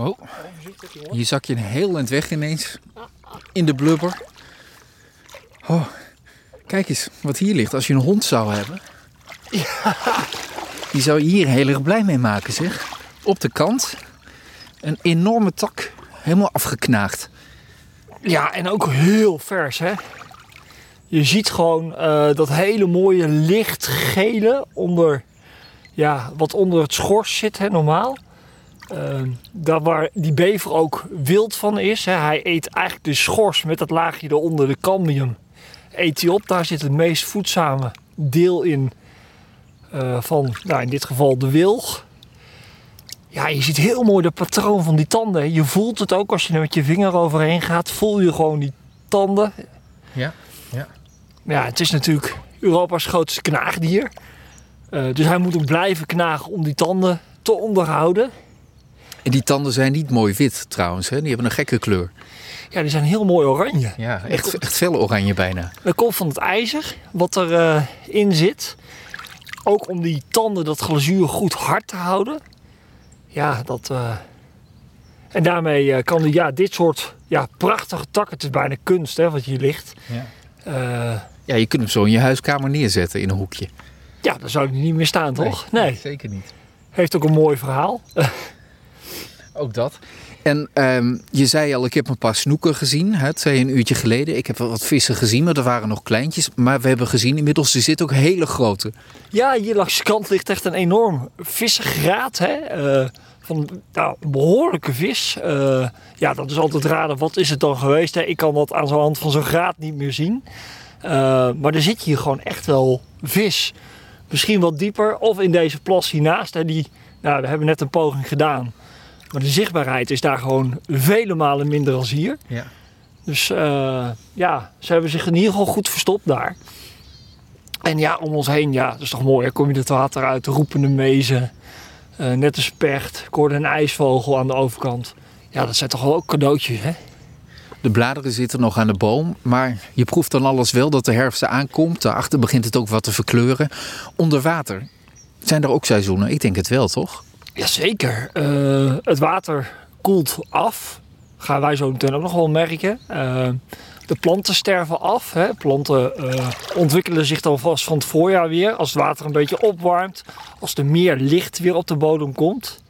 Oh, hier zak je een heel eind weg ineens. In de blubber. Oh, kijk eens wat hier ligt. Als je een hond zou hebben. Die zou je hier heel erg blij mee maken, zeg. Op de kant. Een enorme tak. Helemaal afgeknaagd. Ja, en ook heel vers, hè. Je ziet gewoon eh, dat hele mooie lichtgele onder, ja, wat onder het schors zit, hè, normaal. Uh, daar waar die bever ook wild van is. Hè. Hij eet eigenlijk de schors met dat laagje eronder, de cambium. Eet hij op, daar zit het meest voedzame deel in uh, van, nou, in dit geval de wilg. Ja, je ziet heel mooi de patroon van die tanden. Je voelt het ook als je er met je vinger overheen gaat. Voel je gewoon die tanden. Ja, ja. Ja, het is natuurlijk Europa's grootste knaagdier. Uh, dus hij moet ook blijven knagen om die tanden te onderhouden. En die tanden zijn niet mooi wit trouwens, hè? die hebben een gekke kleur. Ja, die zijn heel mooi oranje. Ja, echt, echt fel oranje bijna. Dat komt van het ijzer wat erin uh, in zit. Ook om die tanden, dat glazuur goed hard te houden. Ja, dat... Uh... En daarmee uh, kan hij ja, dit soort ja, prachtige takken, het is bijna kunst hè, wat hier ligt. Ja. ja, je kunt hem zo in je huiskamer neerzetten in een hoekje. Ja, dan zou hij niet meer staan, toch? Nee, nee. zeker niet. Heeft ook een mooi verhaal. ook dat. En um, je zei al, ik heb een paar snoeken gezien. Hè, zei een uurtje geleden. Ik heb wel wat vissen gezien, maar er waren nog kleintjes. Maar we hebben gezien inmiddels, er zitten ook hele grote. Ja, hier langs de kant ligt echt een enorm vissengraat. Hè? Uh, van nou, een behoorlijke vis. Uh, ja, dat is altijd raden. Wat is het dan geweest? Hè? Ik kan dat aan zo'n hand van zo'n graat niet meer zien. Uh, maar er zit hier gewoon echt wel vis. Misschien wat dieper. Of in deze plas hiernaast. Hè, die, nou, we hebben net een poging gedaan. Maar de zichtbaarheid is daar gewoon vele malen minder dan hier. Ja. Dus uh, ja, ze hebben zich in ieder geval goed verstopt daar. En ja, om ons heen, ja, dat is toch mooi. Hè? Kom je het water uit, roepende mezen, uh, net een specht. Ik hoorde een ijsvogel aan de overkant. Ja, dat zijn toch wel ook cadeautjes, hè? De bladeren zitten nog aan de boom, maar je proeft dan alles wel dat de herfst aankomt. Daarachter begint het ook wat te verkleuren. Onder water zijn er ook seizoenen? Ik denk het wel, toch? Jazeker. Uh, het water koelt af. Gaan wij zo meteen ook nog wel merken. Uh, de planten sterven af. Hè. Planten uh, ontwikkelen zich dan vast van het voorjaar weer. Als het water een beetje opwarmt. Als er meer licht weer op de bodem komt.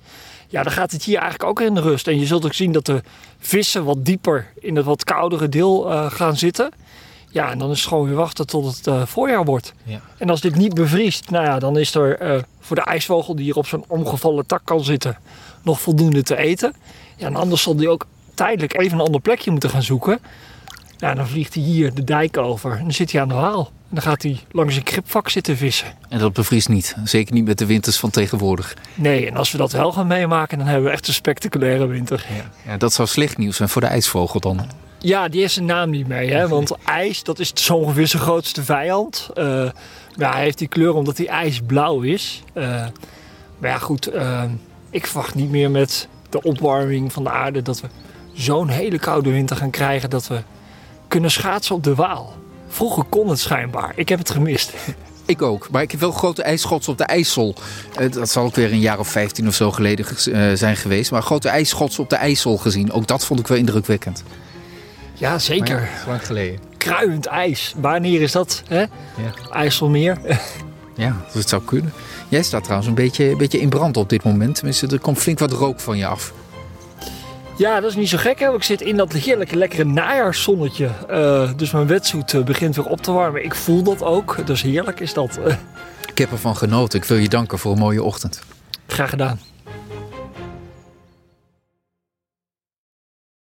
Ja, dan gaat het hier eigenlijk ook in de rust. En je zult ook zien dat de vissen wat dieper in het wat koudere deel gaan zitten. Ja, en dan is het gewoon weer wachten tot het voorjaar wordt. Ja. En als dit niet bevriest, nou ja, dan is er voor de ijsvogel die hier op zo'n omgevallen tak kan zitten, nog voldoende te eten. Ja, en anders zal die ook tijdelijk even een ander plekje moeten gaan zoeken. Ja, dan vliegt hij hier de dijk over en dan zit hij aan de haal. En dan gaat hij langs een kripvak zitten vissen. En dat bevriest niet. Zeker niet met de winters van tegenwoordig. Nee, en als we dat wel gaan meemaken, dan hebben we echt een spectaculaire winter. Ja, ja dat zou slecht nieuws zijn voor de ijsvogel dan. Ja, die heeft zijn naam niet mee. Hè? Want ijs, dat is zo ongeveer zijn grootste vijand. Uh, hij heeft die kleur omdat hij ijsblauw is. Uh, maar ja, goed. Uh, ik verwacht niet meer met de opwarming van de aarde... dat we zo'n hele koude winter gaan krijgen... dat we kunnen schaatsen op de Waal. Vroeger kon het schijnbaar. Ik heb het gemist. Ik ook. Maar ik heb wel grote ijsschots op de IJssel. Dat zal ook weer een jaar of 15 of zo geleden zijn geweest. Maar grote ijsschots op de IJssel gezien. Ook dat vond ik wel indrukwekkend. Ja, zeker. Ja, lang geleden. Kruiend ijs. Wanneer is dat? Hè? Ja. IJsselmeer. ja, dat zou kunnen. Jij staat trouwens een beetje, een beetje in brand op dit moment. Tenminste, er komt flink wat rook van je af. Ja, dat is niet zo gek. Hè? Ik zit in dat heerlijke, lekkere najaarszonnetje. Uh, dus mijn wetsuit begint weer op te warmen. Ik voel dat ook. Dus heerlijk is dat. Ik heb ervan genoten. Ik wil je danken voor een mooie ochtend. Graag gedaan.